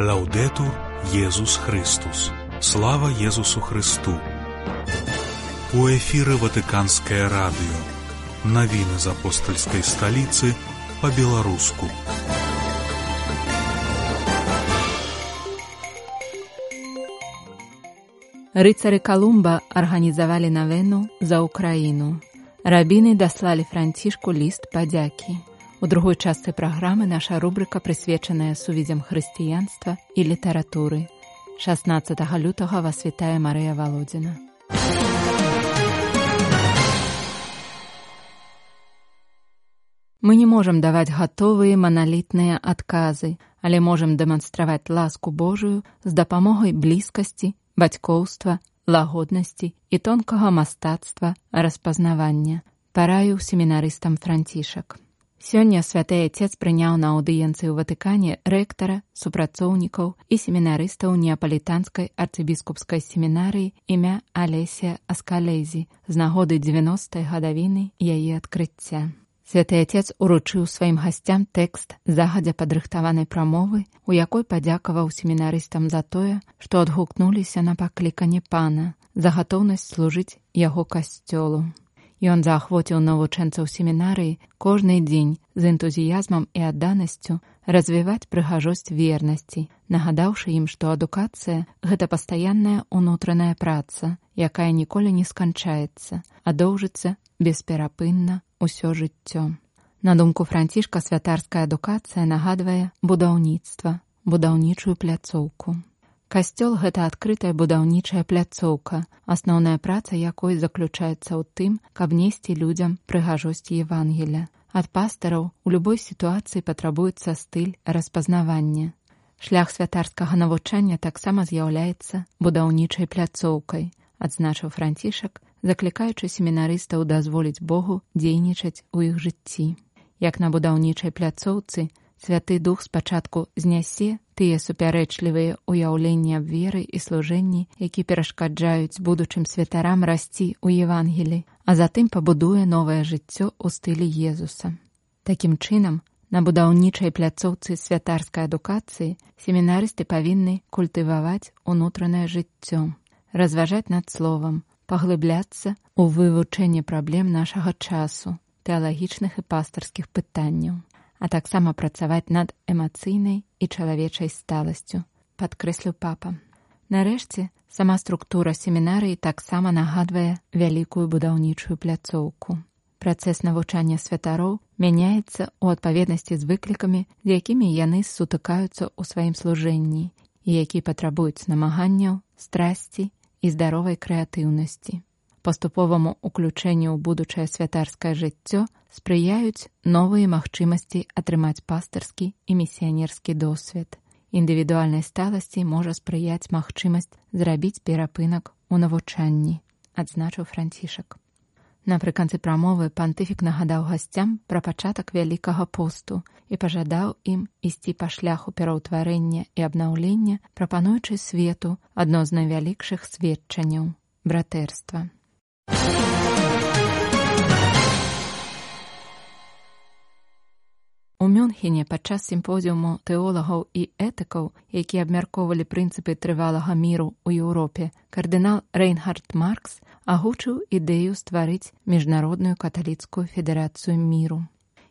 Лаўдетур Езус Христус. Слава Езусу Христу. У эфіры Ватыканскае радыё. Навіны з апостальскай сталіцы па-беларуску. Рыцары Калумба арганізавалі навену за ўкраіну. Рабіны даслалі францішку ліст падзякі. У другой частцы праграмы наша рубрыка прысвечаная сувязям хрысціянства і літаратуры. 16 лютага вас вітае Марыя Валодзіна. Мы не можам даваць гатовыя маналітныя адказы, але можам дэманстраваць ласку Божую з дапамогай блізкасці, бацькоўства, лагоднасці і тонкага мастацтва распазнавання, параю семінарыстам францішак. Сёння святы отец прыняў на аўдыенцыі ў ватыкане рэктара, супрацоўнікаў і семінарыстаў неапалітанскай арцыбіскупскай семінарыі імя Алесія Аскалезі з нагоды 90 гадавіны яе адкрыцця. Святы отец уручыў сваім гасцям тэкст загадзя падрыхтаванай прамовы, у якой падзякаваў семінарыстам за тое, што адгукнуліся на пакліканне пана за гатоўнасць служыць яго касцёлу. Ён заахвоціў навучэнцаў семінарыі кожны дзень з энтузіязмам і адданасцю развіваць прыгажосць вернасці, нагадаўшы ім, што адукацыя гэта пастаянная ўнутраная праца, якая ніколі не сканчаецца, а доўжыцца бесперапынна ўсё жыццё. На думку францішка святарская адукацыя нагадвае будаўніцтва, будаўнічую пляцоўку. Касцёл гэта адкрытая будаўнічая пляцоўка, асноўная праца якой заключаецца ў тым, каб несці людзям прыгажосць Евангеля. Ад пастараў у любой сітуацыі патрабуецца стыль распазнавання. Шлях святарскага навучання таксама з'яўляецца будаўнічай пляцоўкай, адзначыў францішак, заклікаючы семінарыстаў дазволіць Богу дзейнічаць у іх жыцці. Як на будаўнічай пляцоўцы, святы дух спачатку знясе тыя супярэчлівыя ўяўленні аб веры і служэнні, які перашкаджаюць будучым святарам расці ў Евангелі, а затым пабудуе новае жыццё ў стылі Езуса. Такім чынам, на будаўнічай пляцоўцы святарскай адукацыі семінарысты павінны культываваць унутранае жыццё, разважаць над словам, паглыбляцца ў вывучэнне праблем нашага часу, тэалагічных і пастарскіх пытанняў, а таксама працаваць над эмацыйнай і чалавечай сталасцю, падкрэсліў папа. Нарэшце, сама структура семінарыі таксама нагадвае вялікую будаўнічую пляцоўку. Працэс навучання святароў мяняецца ў адпаведнасці з выклікамі, з якімі яны сутыкаюцца ў сваім служэнні і які патрабуюць намаганняў, страсці і здаровай крэатыўнасці. Паступоваму ўключэнню ў будучае святарскае жыццё спрыяюць новыя магчымасці атрымаць пастарскі і місіянерскі досвед. Індывідуальнай сталасці можа спрыяць магчымасць зрабіць перапынак у навучанні, адзначыў францішак. Напрыканцы прамовы пантыфік нагадаў гасцям пра пачатак вялікага посту і пажадаў ім ісці па шляху пераўтварэння і абнаўлення, прапануючы свету адно з найвялікшых сведчанняў братэрства. У Мюнхене падчас сімпозіуму тэолагаў і этыкаў, якія абмяркоўвалі прынцыпы трывалага міру ў Еўропе, кардынал Рейнхард Маркс агучыў ідэю стварыць міжнародную каталіцкую федэрацыю міру.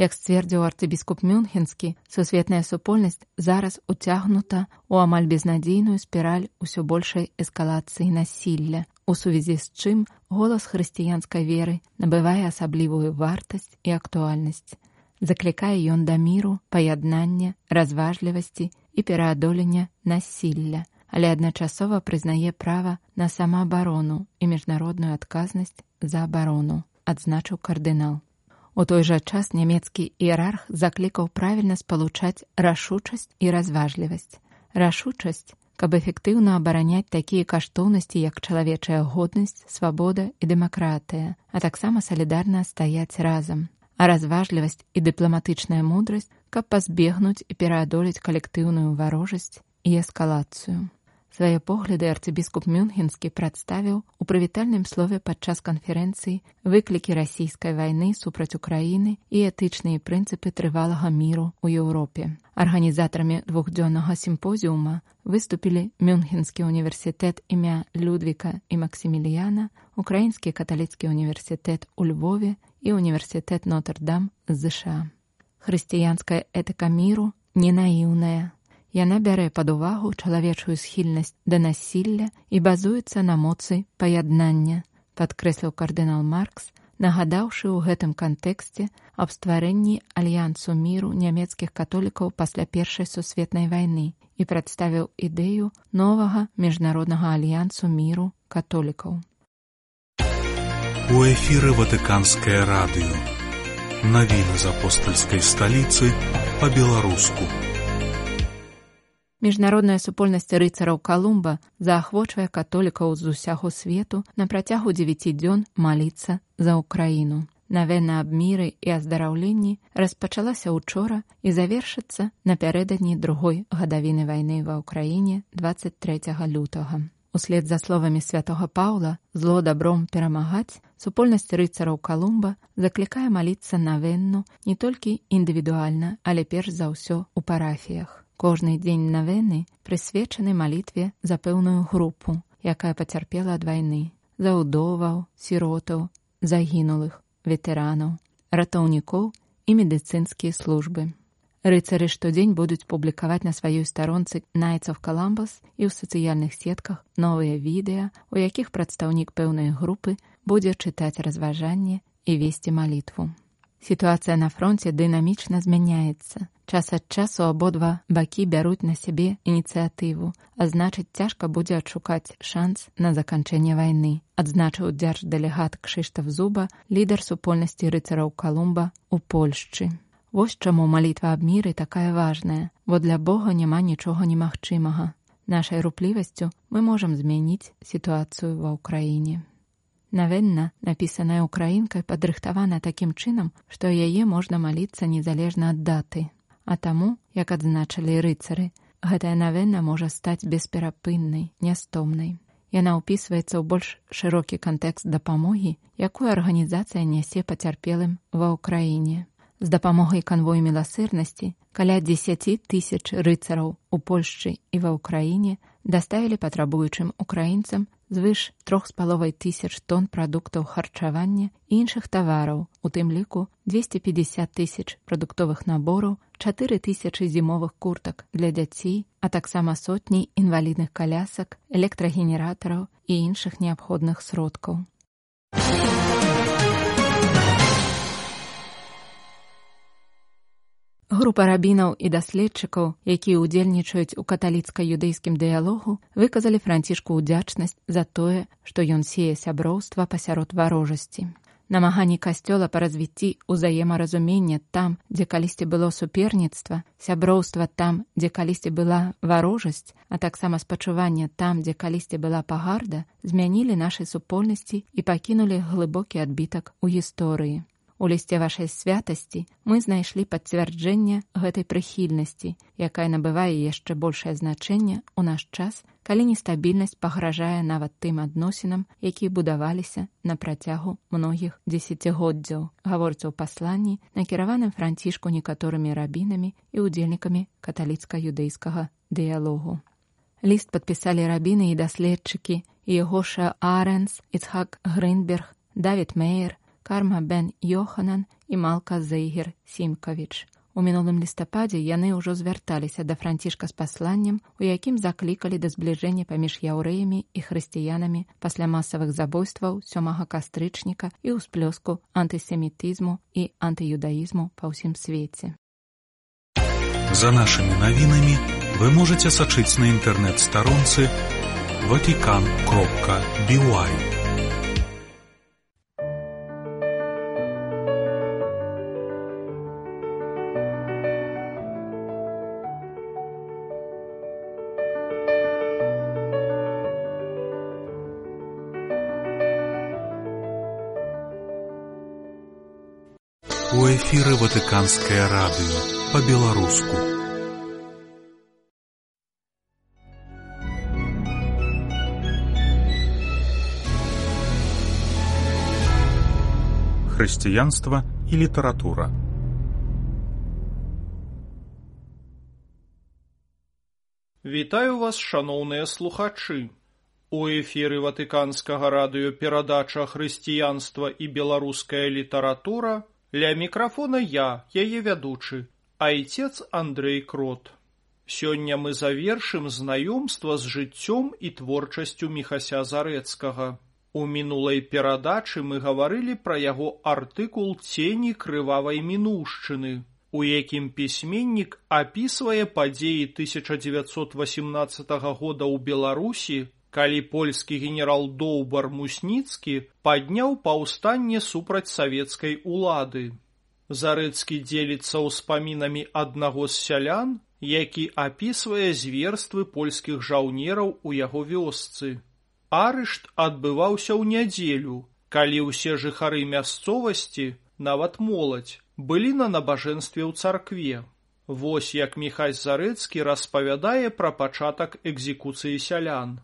Як сцвердзіў арцыбіскуп Мюнхенскі, сусветная супольнасць зараз уцягнута ў амаль безнадзейную спіраль усё большай эскалацыі насілля, у сувязі з чым голас хрысціянскай веры набывае асаблівую вартасць і актуальнасць заклікае ён да міру, паяднання, разважлівасці і пераадолення насілля, але адначасова прызнае права на самаабарону і міжнародную адказнасць за абарону, адзначыў кардынал. У той жа час нямецкі іерарх заклікаў правільна спалучаць рашучасць і разважлівасць. Рашучасць, каб эфектыўна абараняць такія каштоўнасці, як чалавечая годнасць, свабода і дэмакратыя, а таксама салідарна стаяць разам, а разважлівасць і дыпламатычная мудрасць, каб пазбегнуць і пераадолець калектыўную варожасць і эскалацыю. Свае погляды арцыбіскуп Мюнхенскі прадставіў у прывітальным слове падчас канферэнцыі выклікі расійскай вайны супраць Украіны і этычныя прынцыпы трывалага міру ў Еўропе. Арганізатарамі двухдзённага сімпозіума выступілі Мюнхенскі універсітэт імя Людвіка і Максіміліяна, Украінскі каталіцкі універсітэт у Львове і універсітэт Нотр-Дам з ЗША. Хрысціянская этыка міру не наіўная, Яна бярэ пад увагу чалавечую схільнасць да насілля і базуецца на моцы паяднання, падкрэсліў кардынал Маркс, нагадаўшы ў гэтым кантэксце аб стварэнні альянсу міру нямецкіх католікаў пасля першай сусветнай вайны і прадставіў ідэю новага міжнароднага альянсу міру католікаў. У эфіры ватыканскае радыё. Навіны з апостальскай сталіцы па-беларуску. Міжнародная супольнасць рыцараў Калумба заахвочвае католікаў з усяго свету на працягу дзевяці дзён маліцца за ўкраіну. Навена аб міры і аздараўленні распачалася ўчора і завершыцца напярэдадні другой гадавіны вайны ва ўкраіне 23 лютага. Услед за словамі святого Паўла зло дабром перамагаць супольнасць рыцараў Калумба заклікае маліцца на венну не толькі індывідуальна, але перш за ўсё ў парафіях. Кожны дзень навены прысвечаны малітве за пэўную групу, якая пацярпела ад вайны, за ўдоваў, сіротаў, загінулых, ветэранаў, ратаўнікоў і медыцынскія службы. Рыцары штодзень будуць публікаваць на сваёй старонцы найцаў каламбас і ў сацыяльных сетках новыя відэа, у якіх прадстаўнік пэўнай групы будзе чытаць разважанне і весці малітву. Сітуацыя на фронте дынамічна змяняецца. Час ад часу абодва бакі бяруць на сябе ініцыятыву, а значыць цяжка будзе адшукаць шанс на заканчэнне вайны. Адзначыў дзярждэлегат Кшыштаф зуба лідар супольнасці рыцараў Калумба у Польшчы. Вось чаму малітва аб міры такая важная, бо для Бога няма нічога немагчымага. Нашай руплівасцю мы можам змяніць сітуацыю ва ўкраіне. Навенна, напісаная украінкай, падрыхтавана такім чынам, што яе можна маліцца незалежна ад даты. А таму, як адзначылі рыцары, гэтая навенна можа стаць бесперапыннай, нястомнай. Яна ўпісваецца ў больш шырокі кантэкст дапамогі, якую арганізацыя нясе пацярпелым ва ўкраіне. З дапамогай канвой міласырнасці каля 10 тысяч рыцараў у Польшчы і ва ўкраіне даставілі патрабуючым украінцам звыш трох з паловай тысяч тонн прадуктаў харчавання і іншых тавараў, у тым ліку 250 тысяч прадуктовых набораў, 4 тысячы зімовых куртак для дзяцей, а таксама сотні інвалідных калясак, электрагенератараў і іншых неабходных сродкаў. Група рабінаў і даследчыкаў, якія ўдзельнічаюць у каталіцка-юдэйскім дыялогу, выказалі францішку ўдзячнасць за тое, што ён сее сяброўства пасярод варожасці. Намаганні касцёла па развіцці ўзаемаразумення там, дзе калісьці было суперніцтва, сяброўства там, дзе калісьці была варожасць, а таксама спачуванне там, дзе калісьці была пагарда, змянілі нашай супольнасці і пакінулі глыбокі адбітак у гісторыі. У лісце вашай святасці мы знайшлі пацвярджэнне гэтай прыхільнасці, якая набывае яшчэ большае значэнне ў наш час, калі нестабільнасць пагражае нават тым адносінам, якія будаваліся на працягу многіх дзесяцігоддзяў, гаворцца ў пасланні, накіраваным францішку некаторымі рабінамі і ўдзельнікамі каталіцка-юдэйскага дыялогу. Ліст падпісалі рабіны і даследчыкі Егоша Аренс, Іцхак Грынберг, Давід Мейер, Карма Бен Йоханан і Малка Зейгер Сімкавіч. У мінулым лістападзе яны ўжо звярталіся да францішка з пасланнем, у якім заклікалі да збліжэння паміж яўрэямі і хрысціянамі пасля масавых забойстваў сёмага кастрычніка і ўсплёску антысемітызму і антыюдаізму па ўсім свеце. За нашымі навінамі вы можете сачыць на інтэрнэт-старонцы Ватикан кропка Бюай. эфіры Ватыканскае радыё па-беларуску. Хрысціянства і літаратура. Вітаю вас, шаноўныя слухачы. У эфіры ватыканскага радыё перадача хрысціянства і беларуская літаратура ля мікрафона я, яе вядучы, айцец Андрэй Крот. Сёння мы завершым знаёмства з жыццём і творчасцю міхася зарэцкага. У мінулай перадачы мы гаварылі пра яго артыкул цені крывавай мінушчыны, у якім пісьменнік апісвае падзеі 1918 года ў Беларусі, калі польскі генерал Доўбар Мусніцкі падняў паўстанне супраць савецкай улады. Зарэцкі дзеліцца ўспамінамі аднаго з сялян, які апісвае зверствы польскіх жаўнераў у яго вёсцы. Арышт адбываўся ў нядзелю, калі ўсе жыхары мясцовасці, нават моладзь, былі на набажэнстве ў царкве. Вось як Міхась Зарэцкі распавядае пра пачатак экзекуцыі сялян.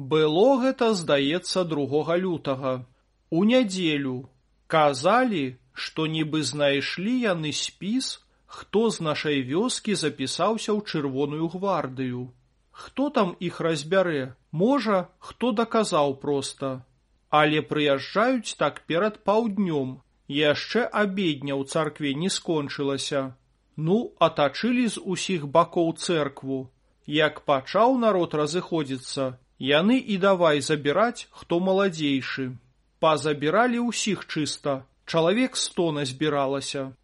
Было гэта, здаецца, другога лютага. У нядзелю казалі, што нібы знайшлі яны спіс, хто з нашай вёскі запісаўся ў чырвоную гвардыю. Хто там іх разбярэ, можа, хто даказаў проста. Але прыязджаюць так перад паўднём, яшчэ абедня ў царкве не скончылася. Ну, атачылі з усіх бакоў цэркву. Як пачаў народ разыходзіцца, яны і давай забіраць, хто маладзейшы. Пазабіралі ўсіх чыста, чалавек сто назбіралася.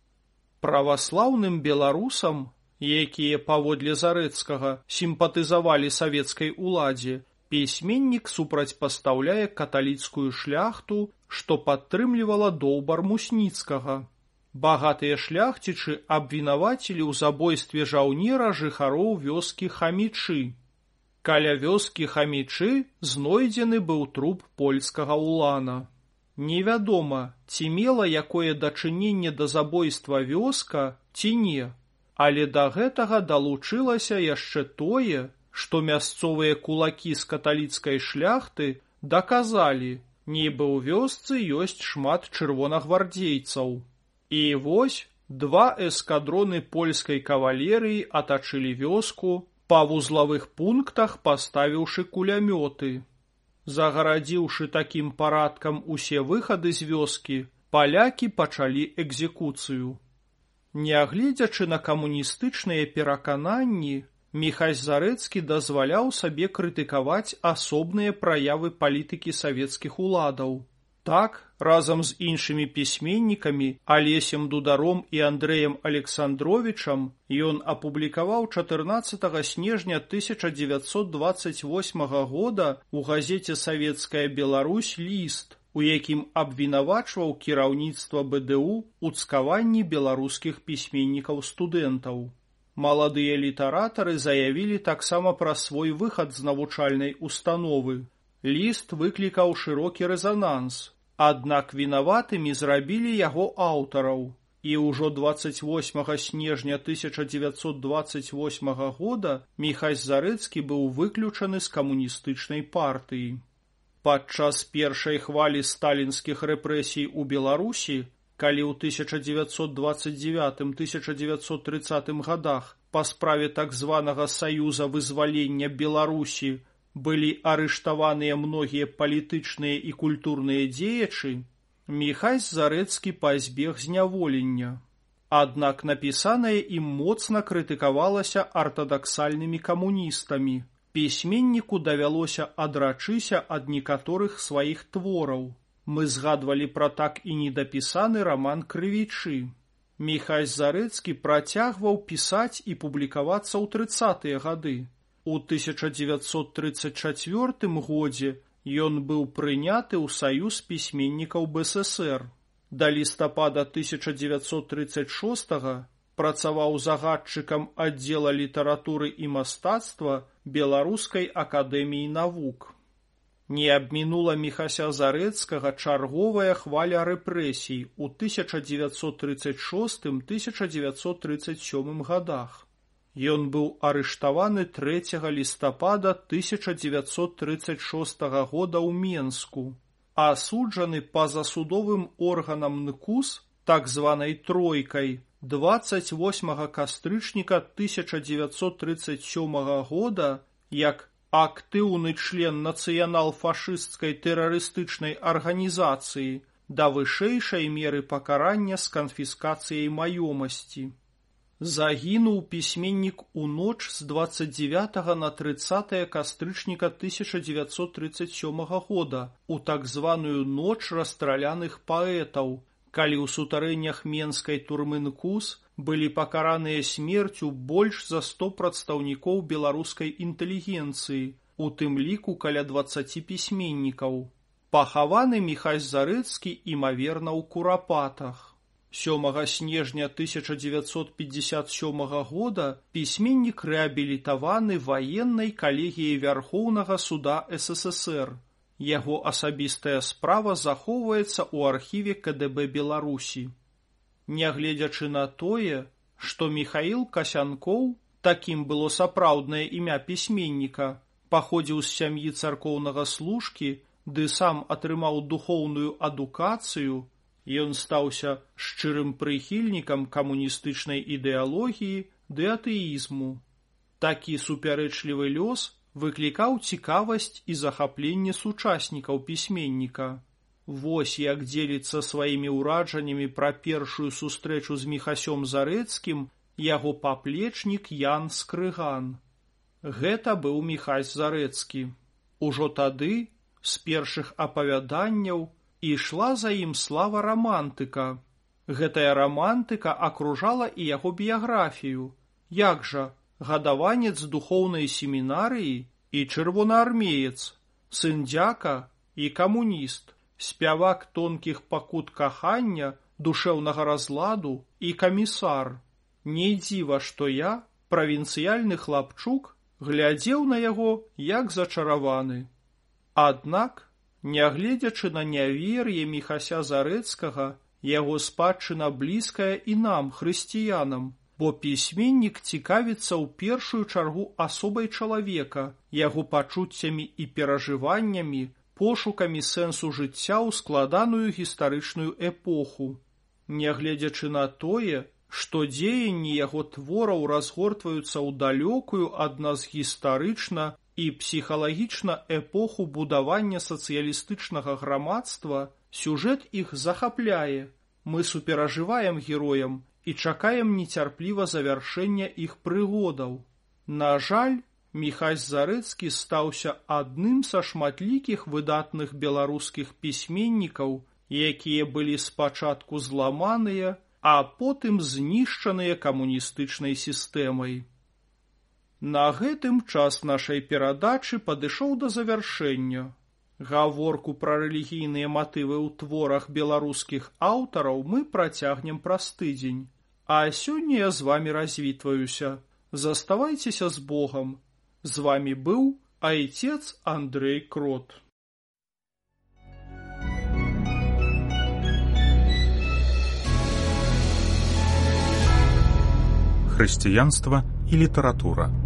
Праваслаўным беларусам якія паводле зарэцкага сімпатызавалі савецкай уладзе, пісьменнік супрацьпастаўляе каталіцкую шляхту, што падтрымлівала доўбар мусніцкага. Багатыя шляхцічы абвінавацілі ў забойстве жаўнера жыхароў вёскі хамічы. Каля вёскі хамічы знойдзены быў труп польскага улана. Невядома, ці мела якое дачыненне да забойства вёска ці не, Але да гэтага далучылася яшчэ тое, што мясцовыя кулакі з каталіцкай шляхты даказалі, нібы ў вёсцы ёсць шмат чырвонагвардзейцаў. І вось два эскадроны польскай кавалерыі атачылі вёску, па вузлавых пунктах паставіўшы кулямёты. Загарадзіўшы такім парадкам усе выхады з вёскі, палякі пачалі экзекуцыю. Нягледзячы на камуністычныя перакананні, Міхась Зарэцкі дазваляў сабе крытыкаваць асобныя праявы палітыкі савецкіх уладаў. Так, разам з іншымі пісьменнікамі Алесем Дударом і Андрэем Александровичам ён апублікаваў 14 снежня 1928 года у газеце Савецкая Беларусь ліст, у якім абвінавачваў кіраўніцтва БДУ ў цкаванні беларускіх пісьменнікаў студэнтаў. Маладыя літаратары заявілі таксама пра свой выхад з навучальнай установы. Ліст выклікаў шырокі рэзананс, аднак вінаватымі зрабілі яго аўтараў. І ўжо 28 снежня 1928 года Міхась Зарэцкі быў выключаны з камуністычнай партыі. Падчас першай хвалі сталінскіх рэпрэсій у Беларусі, калі ў 1929-1930 годах па справе так званага саюза вызвалення Беларусі былі арыштаваныя многія палітычныя і культурныя дзеячы, Міхась Зарэцкі пазбег зняволення. Аднак напісанае ім моцна крытыкавалася артадаксальнымі камуністамі, пісьменніку давялося адрачыся ад некаторых сваіх твораў. Мы згадвалі пра так і недапісаны раман крывічы. Міхась Зарэцкі працягваў пісаць і публікавацца ў трыцатыя гады. У 1934 годзе ён быў прыняты ў саюз пісьменнікаў БССР. Да лістапада 1936 працаваў загадчыкам аддзела літаратуры і мастацтва беларускай акадэміі навук. Не абмінула міхася зарэцкага чарговая хваля рэпрэсій у 1936-1937 годах. Ён быў арыштаваны 3 лістапада 1936 года ў Менску. асуджаны па-за судовым органам НКУС, так званай тройкай, 28 кастрычніка 1937 года як актыўны член нацыянал-фашысцкай тэрарыстычнай арганізацыі да вышэйшай меры пакарання з канфіскацыяй маёмасці. Загінуў пісьменнік у ноч з 29 на 30 кастрычніка 1937 года у так званую ноч расстраляных паэтаў, калі ў сутарэннях менскай турмынкус былі пакараныя смерцю больш за сто прадстаўнікоў беларускай інтэлігенцыі, у тым ліку каля 20 пісьменнікаў. Пахаваны Міхась Зарэцкі імаверна ў курапатах. 7 снежня 1957 года пісьменнік рэабілітаваны ваеннай калегіяй вярхоўнага суда ССР. Яго асабістая справа захоўваецца ў архіве КДБ Беларусі. Нягледзячы на тое, што Михаил Касянкоў, такім было сапраўднае імя пісьменніка, паходзіў з сям'і царкоўнага служкі, ды сам атрымаў духоўную адукацыю, ён стаўся шчырым прыхільнікам камуністычнай ідэалогіі ды атэізму. Такі супярэчлівы лёс выклікаў цікавасць і захапленне сучаснікаў пісьменніка. Вось як дзеліцца сваімі ўраджаннямі пра першую сустрэчу з міхасём зарэцкім яго паплечнік Ян скрыган. Гэта быў міхась зарэцкі. Ужо тады з першых апавяданняў ішла за ім слава рамантыка. Гэтая рамантыка акружала і яго біяграфію. Як жа гадаванец духоўнай семінарыі і чырвонаармеец, сын дзяка і камуніст, спявак тонкіх пакут кахання, душэўнага разладу і камісар. Не дзіва, што я, правінцыяльны хлапчук, глядзеў на яго як зачараваны. Аднак, нягледзячы на нявер'е міхася зарэцкага, яго спадчына блізкая і нам, хрысціянам, бо пісьменнік цікавіцца ў першую чаргу асобай чалавека, яго пачуццямі і перажываннямі, пошукамі сэнсу жыцця ў складаную гістарычную эпоху. Нягледзячы на тое, што дзеянні яго твораў разгортваюцца ў далёкую ад нас гістарычна і псіхалагічна эпоху будавання сацыялістычнага грамадства, сюжэт іх захапляе. Мы суперажываем героям і чакаем нецярпліва завяршэння іх прыгодаў. На жаль, Міхась Зарэцкі стаўся адным са шматлікіх выдатных беларускіх пісьменнікаў, якія былі спачатку зламаныя, а потым знішчаныя камуністычнай сістэмай. На гэтым час нашай перадачы падышоў да завяршэння. Гаворку пра рэлігійныя матывы ў творах беларускіх аўтараў мы працягнем праз тыдзень. А сёння я з вами развітваюся. Заставайцеся з Богом. З вами быў айцец Андрей Крот. Хрысціянства і літаратура.